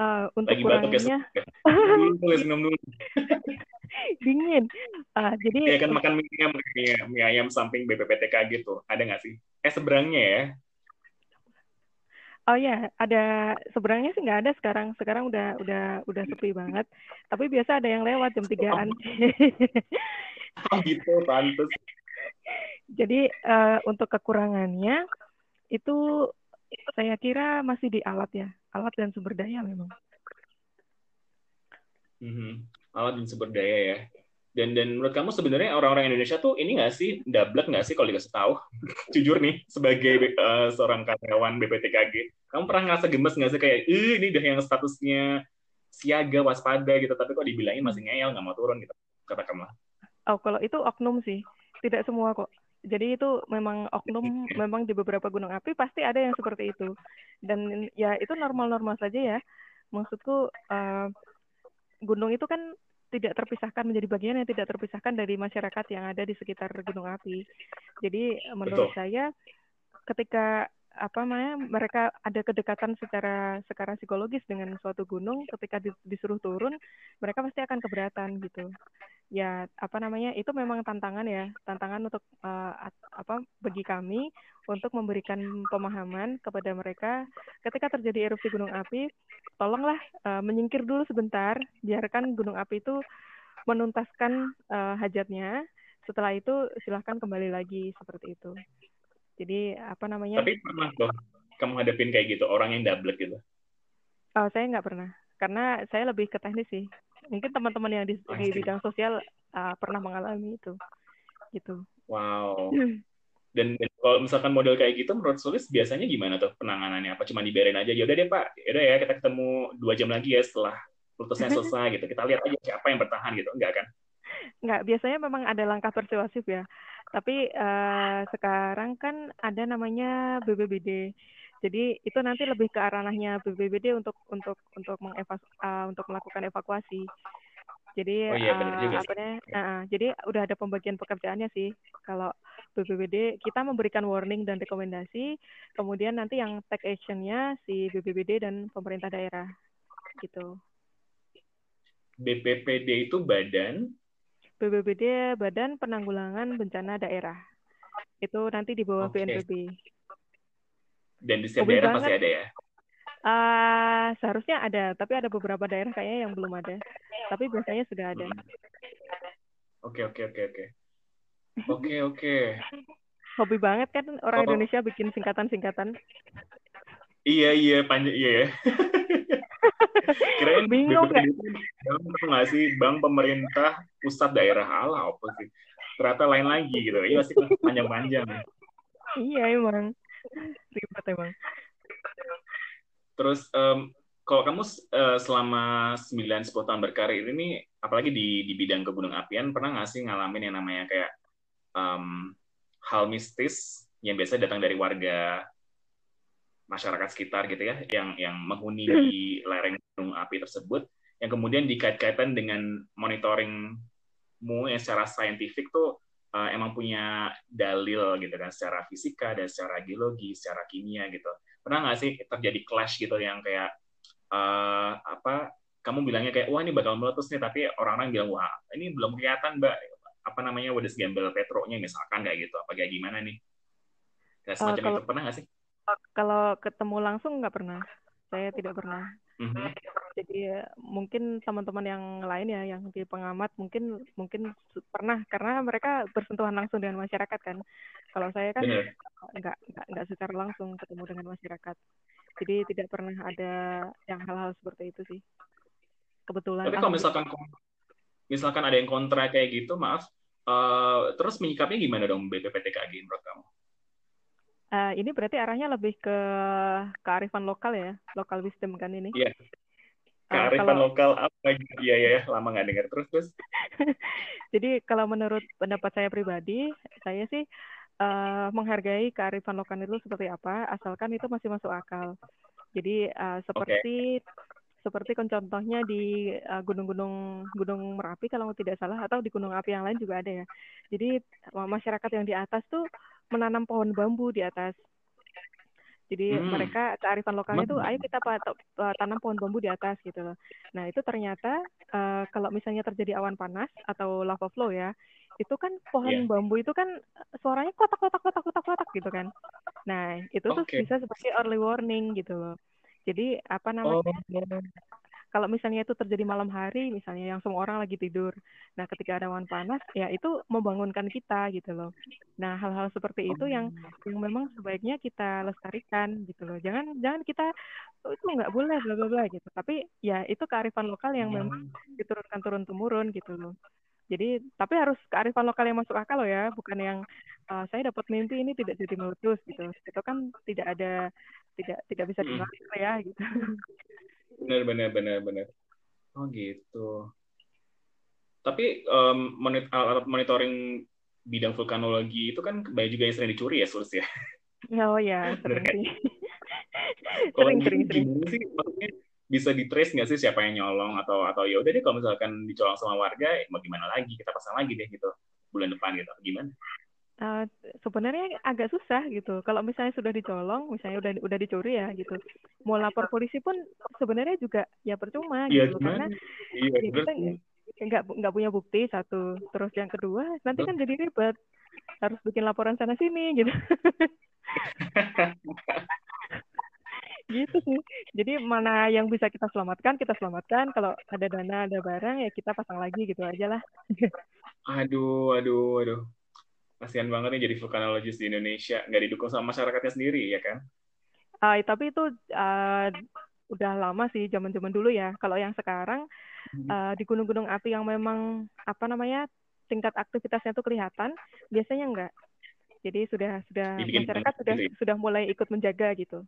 Uh, untuk Lagi kurangnya... ya, minum dulu. dingin. Uh, jadi ya kan makan mie ayam, mie, mie ayam samping BPPTK gitu. Ada nggak sih? Eh seberangnya ya? Oh ya, ada seberangnya sih nggak ada sekarang. Sekarang udah udah udah sepi banget. Tapi biasa ada yang lewat jam tigaan. oh gitu, pantas. Jadi uh, untuk kekurangannya itu saya kira masih di alat ya, alat dan sumber daya memang. Mm -hmm alat dan sumber daya ya. Dan dan menurut kamu sebenarnya orang-orang Indonesia tuh ini nggak sih dablek nggak sih kalau dikasih tahu? Jujur nih sebagai uh, seorang karyawan BPTKG, kamu pernah ngerasa gemes nggak sih kayak, eh ini udah yang statusnya siaga waspada gitu, tapi kok dibilangin masih ngeyel nggak mau turun gitu kata kamu? Oh kalau itu oknum sih, tidak semua kok. Jadi itu memang oknum, memang di beberapa gunung api pasti ada yang seperti itu. Dan ya itu normal-normal saja ya. Maksudku uh, gunung itu kan tidak terpisahkan menjadi bagian yang tidak terpisahkan dari masyarakat yang ada di sekitar gunung api. Jadi menurut Betul. saya ketika apa namanya mereka ada kedekatan secara secara psikologis dengan suatu gunung. Ketika disuruh turun mereka pasti akan keberatan gitu. Ya apa namanya itu memang tantangan ya. Tantangan untuk uh, apa bagi kami untuk memberikan pemahaman kepada mereka. Ketika terjadi erupsi gunung api tolonglah uh, menyingkir dulu sebentar. Biarkan gunung api itu menuntaskan uh, hajatnya. Setelah itu silahkan kembali lagi seperti itu jadi apa namanya? Tapi pernah dong kamu hadapin kayak gitu orang yang double gitu? Oh saya nggak pernah. Karena saya lebih ke teknis sih. Mungkin teman-teman yang di, di bidang sosial uh, pernah mengalami itu. Gitu. Wow. Dan, dan kalau misalkan model kayak gitu menurut Sulis biasanya gimana tuh penanganannya? Apa cuma diberin aja? Ya udah deh pak. Ya udah ya kita ketemu dua jam lagi ya setelah putusnya selesai gitu. Kita lihat aja siapa yang bertahan gitu. Enggak kan? Nggak biasanya memang ada langkah persuasif ya. Tapi uh, sekarang kan ada namanya BBBD. Jadi itu nanti lebih ke ranahnya BBBD untuk untuk untuk mengevas uh, untuk melakukan evakuasi. Jadi oh, iya, uh, apa uh, jadi udah ada pembagian pekerjaannya sih. Kalau BBBD kita memberikan warning dan rekomendasi, kemudian nanti yang take actionnya si BBBD dan pemerintah daerah gitu. BPPD itu badan BBBD Badan Penanggulangan Bencana Daerah. Itu nanti di bawah okay. BNPB. Dan di setiap Mobil daerah pasti ada ya? Uh, seharusnya ada, tapi ada beberapa daerah kayaknya yang belum ada. Tapi biasanya sudah ada. Hmm. Oke, oke, oke, oke. Oke, oke. Hobi banget kan orang oh. Indonesia bikin singkatan-singkatan. Iya, iya, panjang, iya ya. Kirain bingung nggak? nggak sih bank pemerintah pusat daerah ala apa sih? Ternyata lain lagi gitu. Iya sih panjang-panjang. iya emang ribet emang. Terus um, kalau kamu uh, selama 9-10 tahun berkarir ini, apalagi di, di bidang kegunung apian, pernah nggak sih ngalamin yang namanya kayak um, hal mistis yang biasa datang dari warga masyarakat sekitar gitu ya yang yang menghuni di lereng gunung api tersebut yang kemudian dikait-kaitan dengan monitoringmu yang secara saintifik tuh uh, emang punya dalil gitu kan secara fisika dan secara geologi, secara kimia gitu. Pernah nggak sih terjadi clash gitu yang kayak uh, apa kamu bilangnya kayak wah ini bakal meletus nih tapi orang-orang bilang wah ini belum kelihatan mbak apa namanya wadah gembel petronya misalkan kayak gitu apa kayak gimana nih kayak semacam uh, kalau, itu pernah nggak sih kalau ketemu langsung nggak pernah. Saya tidak pernah. Mm-hmm. Jadi ya, mungkin teman-teman yang lain ya, yang di pengamat mungkin mungkin pernah karena mereka bersentuhan langsung dengan masyarakat kan. Kalau saya kan nggak nggak nggak secara langsung ketemu dengan masyarakat. Jadi tidak pernah ada yang hal-hal seperti itu sih. Kebetulan. Tapi kalau misalkan misalkan ada yang kontra kayak gitu, maaf, uh, terus menyikapinya gimana dong BPPTKG menurut kamu? Uh, ini berarti arahnya lebih ke kearifan lokal ya, lokal wisdom kan ini? Iya. Kearifan uh, kalau... lokal apa? Iya ya, lama nggak dengar terus terus. Jadi kalau menurut pendapat saya pribadi, saya sih uh, menghargai kearifan lokal itu seperti apa, asalkan itu masih masuk akal. Jadi uh, seperti okay seperti contohnya di gunung-gunung uh, Gunung Merapi kalau tidak salah atau di gunung api yang lain juga ada ya. Jadi masyarakat yang di atas tuh menanam pohon bambu di atas. Jadi hmm. mereka kearifan lokalnya itu ayo kita tanam pohon bambu di atas gitu loh. Nah, itu ternyata uh, kalau misalnya terjadi awan panas atau lava flow ya, itu kan pohon yeah. bambu itu kan suaranya kotak-kotak kotak-kotak kotak gitu kan. Nah, itu okay. tuh bisa seperti early warning gitu loh. Jadi apa namanya? Oh kalau misalnya itu terjadi malam hari misalnya yang semua orang lagi tidur nah ketika ada awan panas ya itu membangunkan kita gitu loh. Nah hal-hal seperti itu yang yang memang sebaiknya kita lestarikan gitu loh. Jangan jangan kita oh, itu nggak boleh bla bla bla gitu. Tapi ya itu kearifan lokal yang memang diturunkan turun temurun gitu loh. Jadi tapi harus kearifan lokal yang masuk akal loh ya bukan yang uh, saya dapat mimpi ini tidak jadi meletus gitu. Itu kan tidak ada tidak tidak bisa dimaksud ya gitu benar benar benar benar oh gitu. Tapi um, alat monitoring bidang vulkanologi itu kan banyak juga yang sering dicuri ya Sulus ya? Oh ya sering sering sering sering. sih maksudnya bisa di trace nggak sih siapa yang nyolong? Atau atau ya udah deh kalau misalkan dicolong sama warga mau gimana lagi? Kita pasang lagi deh gitu. Bulan depan gitu gimana Uh, sebenarnya agak susah gitu. Kalau misalnya sudah dicolong, misalnya udah udah dicuri ya gitu. Mau lapor polisi pun sebenarnya juga ya percuma ya, gitu karena iya, ya kita nggak nggak punya bukti satu. Terus yang kedua nanti kan jadi ribet. Harus bikin laporan sana sini gitu. gitu sih. Jadi mana yang bisa kita selamatkan, kita selamatkan. Kalau ada dana, ada barang, ya kita pasang lagi gitu aja lah. aduh, aduh, aduh kasihan banget nih jadi vulkanologis di Indonesia. Nggak didukung sama masyarakatnya sendiri ya kan? Uh, tapi itu uh, udah lama sih zaman zaman dulu ya. Kalau yang sekarang uh, di gunung-gunung api yang memang apa namanya tingkat aktivitasnya tuh kelihatan biasanya enggak jadi sudah sudah Dibikin masyarakat sudah sendiri. sudah mulai ikut menjaga gitu.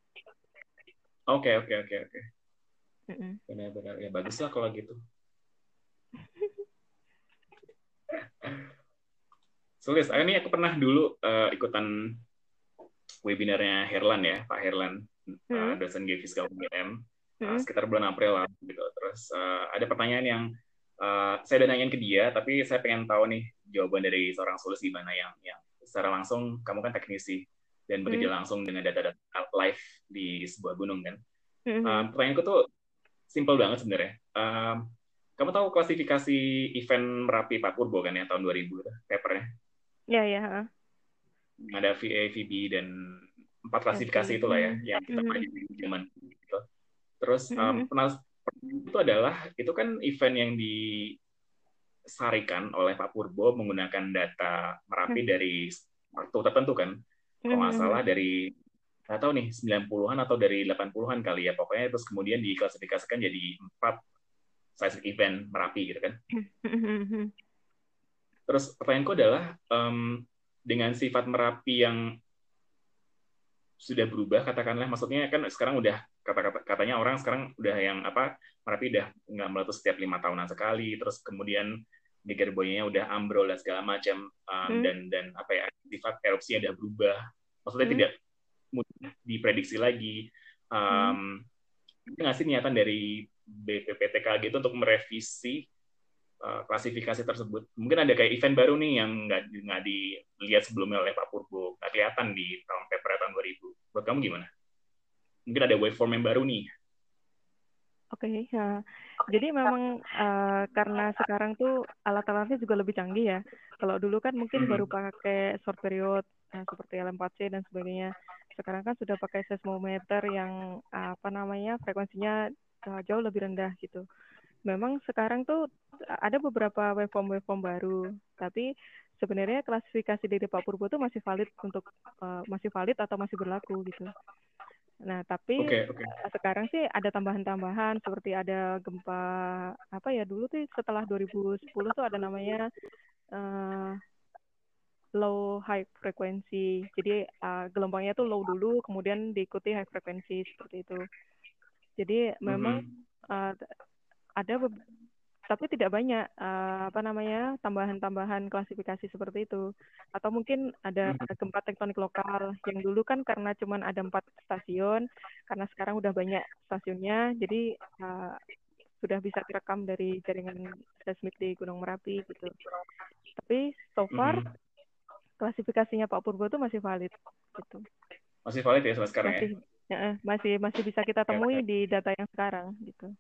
Oke oke oke oke. Benar-benar. Ya bagus lah kalau gitu Sulis, ini aku pernah dulu uh, ikutan webinarnya Herlan ya, Pak Herlan, hmm. uh, dosen Geofiskal UGM, uh, hmm. sekitar bulan April lah gitu. Terus uh, ada pertanyaan yang uh, saya udah nanyain ke dia, tapi saya pengen tahu nih jawaban dari seorang Sulis gimana yang yang secara langsung kamu kan teknisi dan bekerja hmm. langsung dengan data-data live di sebuah gunung kan. Hmm. Uh, pertanyaanku tuh simple banget sebenarnya. Uh, kamu tahu klasifikasi event Merapi Pak Purbo kan ya tahun 2000 itu papernya? Iya, iya. Ada VA, VB, dan empat klasifikasi itulah ya, yang kita mm -hmm. zaman gitu. Terus um, itu adalah, itu kan event yang disarikan oleh Pak Purbo menggunakan data Merapi mm -hmm. dari waktu tertentu kan. Kalau nggak salah dari nggak tahu nih 90-an atau dari 80-an kali ya pokoknya terus kemudian diklasifikasikan jadi empat size event Merapi gitu kan. Terus pertanyaanku adalah um, dengan sifat Merapi yang sudah berubah katakanlah maksudnya kan sekarang udah kata-kata katanya orang sekarang udah yang apa Merapi udah nggak meletus setiap lima tahunan sekali terus kemudian geger boynya udah ambrol dan segala macam um, hmm. dan dan apa ya sifat erupsinya udah berubah maksudnya hmm. tidak mudah diprediksi lagi um, hmm. nggak sih niatan dari BPPTKG itu untuk merevisi uh, klasifikasi tersebut. Mungkin ada kayak event baru nih yang nggak nggak dilihat sebelumnya oleh Pak Purbo, nggak kelihatan di tahun paper tahun 2000. Buat kamu gimana? Mungkin ada waveform yang baru nih. Oke, okay, ya. Jadi memang uh, karena sekarang tuh alat-alatnya juga lebih canggih ya. Kalau dulu kan mungkin mm -hmm. baru pakai short period uh, seperti LM4C dan sebagainya. Sekarang kan sudah pakai seismometer yang uh, apa namanya frekuensinya uh, jauh lebih rendah gitu memang sekarang tuh ada beberapa waveform waveform baru, tapi sebenarnya klasifikasi dari Pak Purbo itu masih valid untuk uh, masih valid atau masih berlaku gitu. Nah, tapi okay, okay. sekarang sih ada tambahan-tambahan seperti ada gempa apa ya dulu tuh setelah 2010 tuh ada namanya uh, low high frekuensi. Jadi uh, gelombangnya tuh low dulu, kemudian diikuti high frekuensi seperti itu. Jadi memang mm -hmm. uh, ada tapi tidak banyak uh, apa namanya tambahan-tambahan klasifikasi seperti itu atau mungkin ada hmm. gempa tektonik lokal yang dulu kan karena cuma ada empat stasiun karena sekarang udah banyak stasiunnya jadi uh, sudah bisa direkam dari jaringan seismik di Gunung Merapi gitu tapi so far hmm. klasifikasinya Pak Purbo itu masih valid gitu masih valid ya sampai sekarang masih, ya? ya masih masih bisa kita temui ya, di data yang sekarang gitu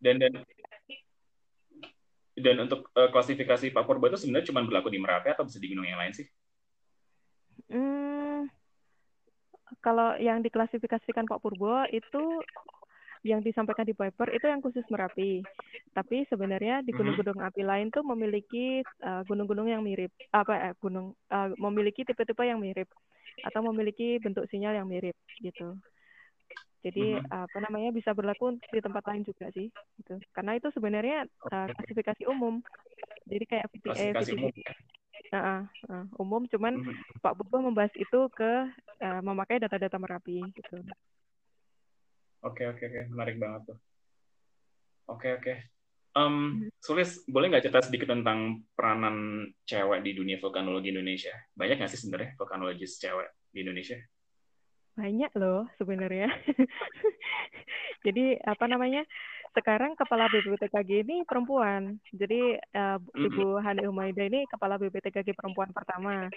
dan dan dan untuk uh, klasifikasi Pak Purba itu sebenarnya cuma berlaku di Merapi atau bisa di gunung yang lain sih? Hmm, kalau yang diklasifikasikan Pak Purbo itu yang disampaikan di paper itu yang khusus Merapi. Tapi sebenarnya di mhm. gunung-gunung api lain tuh memiliki eh, gunung-gunung yang mirip apa eh, gunung uh, memiliki tipe-tipe yang mirip atau memiliki bentuk sinyal yang mirip gitu. Jadi mm-hmm. apa namanya bisa berlaku di tempat lain juga sih, gitu. Karena itu sebenarnya okay. uh, klasifikasi umum. Jadi kayak VTA. Umum. Uh, uh, umum, cuman mm-hmm. Pak Bobo membahas itu ke uh, memakai data-data Merapi, gitu. Oke okay, oke okay, oke, okay. menarik banget tuh. Oke okay, oke. Okay. Um, mm-hmm. Sulis, boleh nggak cerita sedikit tentang peranan cewek di dunia vulkanologi Indonesia? Banyak nggak sih sebenarnya vulkanologis cewek di Indonesia? Banyak loh sebenarnya. Jadi apa namanya? Sekarang kepala BPTKG ini perempuan. Jadi uh, Ibu Hani Umaida ini kepala BPTKG perempuan pertama.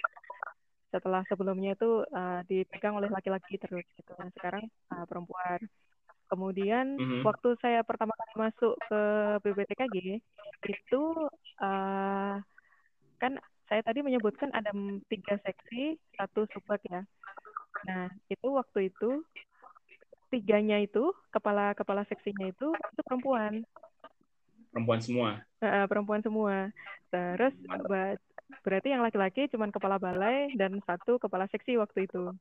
Setelah sebelumnya itu uh, dipegang oleh laki-laki terus gitu. Nah, sekarang uh, perempuan. Kemudian mm-hmm. waktu saya pertama kali masuk ke BPTKG itu uh, kan saya tadi menyebutkan ada tiga seksi, satu subbak ya. Nah, itu waktu itu tiganya itu kepala kepala seksinya itu itu perempuan. Perempuan semua. Uh, perempuan semua. Terus berarti yang laki-laki cuma kepala balai dan satu kepala seksi waktu itu.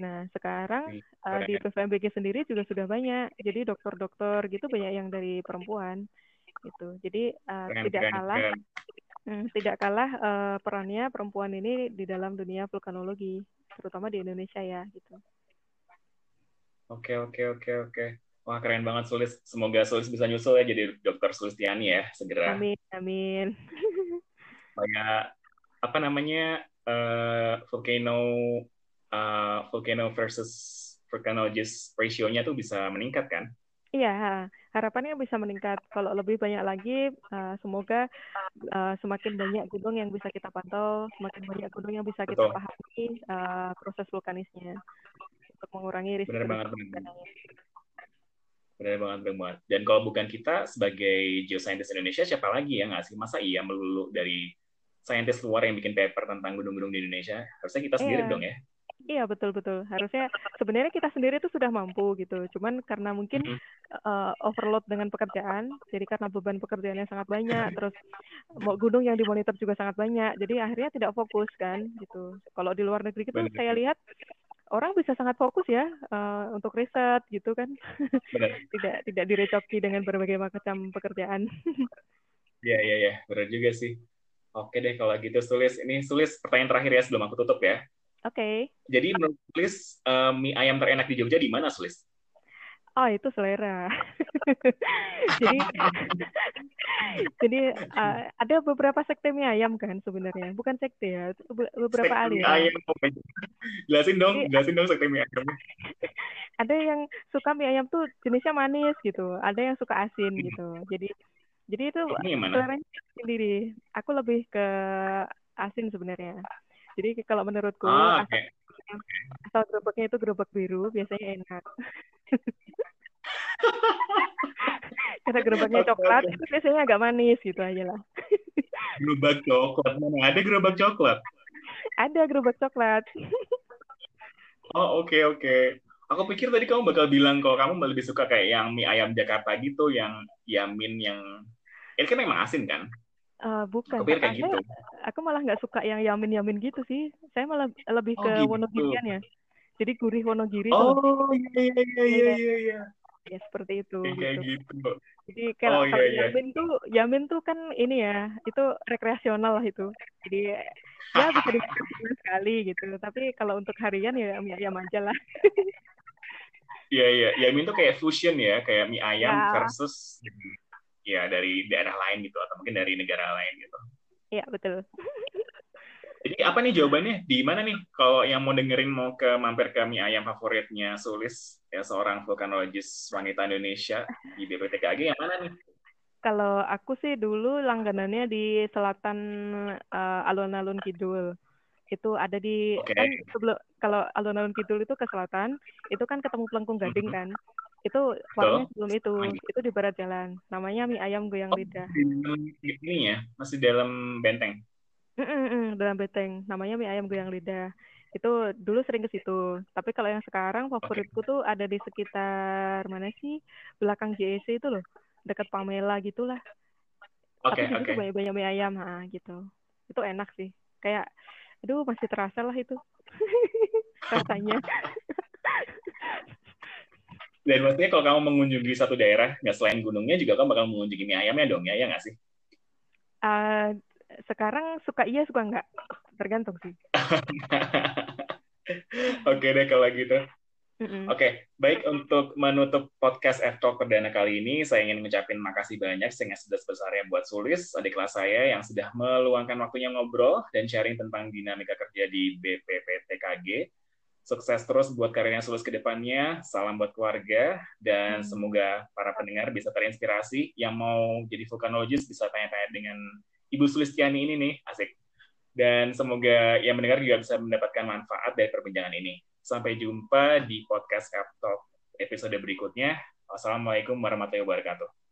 Nah, sekarang uh, di PVMBG sendiri juga sudah banyak. Jadi dokter-dokter gitu banyak yang dari perempuan gitu. Jadi uh, tidak kalah Hmm, tidak kalah uh, perannya perempuan ini di dalam dunia vulkanologi terutama di Indonesia ya gitu. Oke oke oke oke. Wah keren banget Sulis. Semoga Sulis bisa nyusul ya jadi dokter Sulistiani ya segera. Amin amin. supaya apa namanya uh, volcano uh, volcano versus volcanologist ratio-nya tuh bisa meningkat kan? Iya, harapannya bisa meningkat. Kalau lebih banyak lagi, uh, semoga uh, semakin banyak gunung yang bisa kita pantau, semakin banyak gunung yang bisa kita Betul. pahami uh, proses vulkanisnya untuk mengurangi risiko. Benar banget, benar. Benar banget, benar banget. Dan kalau bukan kita sebagai geoscientist Indonesia, siapa lagi ya nggak sih? Masa iya melulu dari saintis luar yang bikin paper tentang gunung-gunung di Indonesia? Harusnya kita sendiri yeah. dong ya. Iya betul betul. Harusnya sebenarnya kita sendiri itu sudah mampu gitu. Cuman karena mungkin mm -hmm. uh, overload dengan pekerjaan, jadi karena beban pekerjaan yang sangat banyak, terus mau gunung yang dimonitor juga sangat banyak, jadi akhirnya tidak fokus kan gitu. Kalau di luar negeri itu saya lihat orang bisa sangat fokus ya uh, untuk riset gitu kan, tidak tidak direcoki dengan berbagai macam pekerjaan. Iya iya iya, benar juga sih. Oke deh kalau gitu Sulis, ini Sulis pertanyaan terakhir ya sebelum aku tutup ya. Oke. Okay. Jadi menurut Sulis, uh, mie ayam terenak di Jogja di mana, Sulis? Oh, itu selera. jadi jadi uh, ada beberapa sekte mie ayam kan sebenarnya. Bukan sekte ya, beberapa sekte aliran. Mie ayam. Jelasin dong, jadi, jelasin dong sekte mie ayam. ada yang suka mie ayam tuh jenisnya manis gitu, ada yang suka asin hmm. gitu. Jadi jadi itu selera sendiri. Aku lebih ke asin sebenarnya. Jadi kalau menurutku ah, okay. asal, asal gerobaknya itu gerobak biru biasanya enak. Karena gerobaknya coklat itu biasanya agak manis gitu aja lah. gerobak coklat mana ada gerobak coklat? Ada gerobak coklat. oh oke okay, oke. Okay. Aku pikir tadi kamu bakal bilang kalau kamu lebih suka kayak yang mie ayam Jakarta gitu, yang yamin yang ini kan memang asin kan? Uh, bukan. Kayak gitu. Aku malah nggak suka yang yamin-yamin gitu sih. Saya malah lebih oh, ke gitu. Wonogirian ya. Jadi gurih Wonogiri oh. Oh iya iya iya iya iya. iya. Ya seperti itu. Kayak gitu. gitu. Jadi kalau, oh, iya, iya. yamin tuh yamin tuh kan ini ya, itu rekreasional lah itu. Jadi ya bisa dimakan sekali gitu. Tapi kalau untuk harian ya mie ayam aja lah. Iya iya, yamin tuh kayak fusion ya, kayak mie ayam ya. versus ya dari daerah lain gitu atau mungkin dari negara lain gitu. Iya betul. Jadi apa nih jawabannya? Di mana nih kalau yang mau dengerin mau ke mampir ke mie ayam favoritnya Sulis ya seorang vulkanologis wanita Indonesia di BPTKG yang mana nih? Kalau aku sih dulu langganannya di selatan uh, alun-alun kidul. Itu ada di okay. kan sebelum kalau alun-alun kidul itu ke selatan, itu kan ketemu Pelengkung Gading mm -hmm. kan itu warungnya sebelum itu. itu di barat jalan. Namanya mie ayam goyang oh, lidah ini ya? Masih dalam benteng? Mm -mm, dalam benteng. Namanya mie ayam goyang lidah. Itu dulu sering ke situ. Tapi kalau yang sekarang favoritku okay. tuh ada di sekitar mana sih? Belakang JEC itu loh. Dekat Pamela gitulah. Okay, tapi okay. banyak banyak mie ayam ha, gitu. Itu enak sih. Kayak aduh masih terasa lah itu. Rasanya Dan maksudnya kalau kamu mengunjungi satu daerah, nggak selain gunungnya, juga kamu bakal mengunjungi mie ayamnya dong, ya, ya nggak sih? Uh, sekarang suka iya, suka nggak. Tergantung sih. Oke deh kalau gitu. Mm-hmm. Oke, okay, baik untuk menutup podcast F-Talk perdana kali ini, saya ingin mengucapkan makasih banyak sehingga sudah sebesarnya buat Sulis, adik kelas saya yang sudah meluangkan waktunya ngobrol dan sharing tentang dinamika kerja di BPPTKG. Sukses terus buat karirnya Sulus ke depannya. Salam buat keluarga dan hmm. semoga para pendengar bisa terinspirasi. Yang mau jadi vulkanologis bisa tanya-tanya dengan Ibu Sulistiani ini nih, asik. Dan semoga yang mendengar juga bisa mendapatkan manfaat dari perbincangan ini. Sampai jumpa di podcast Talk episode berikutnya. Wassalamualaikum warahmatullahi wabarakatuh.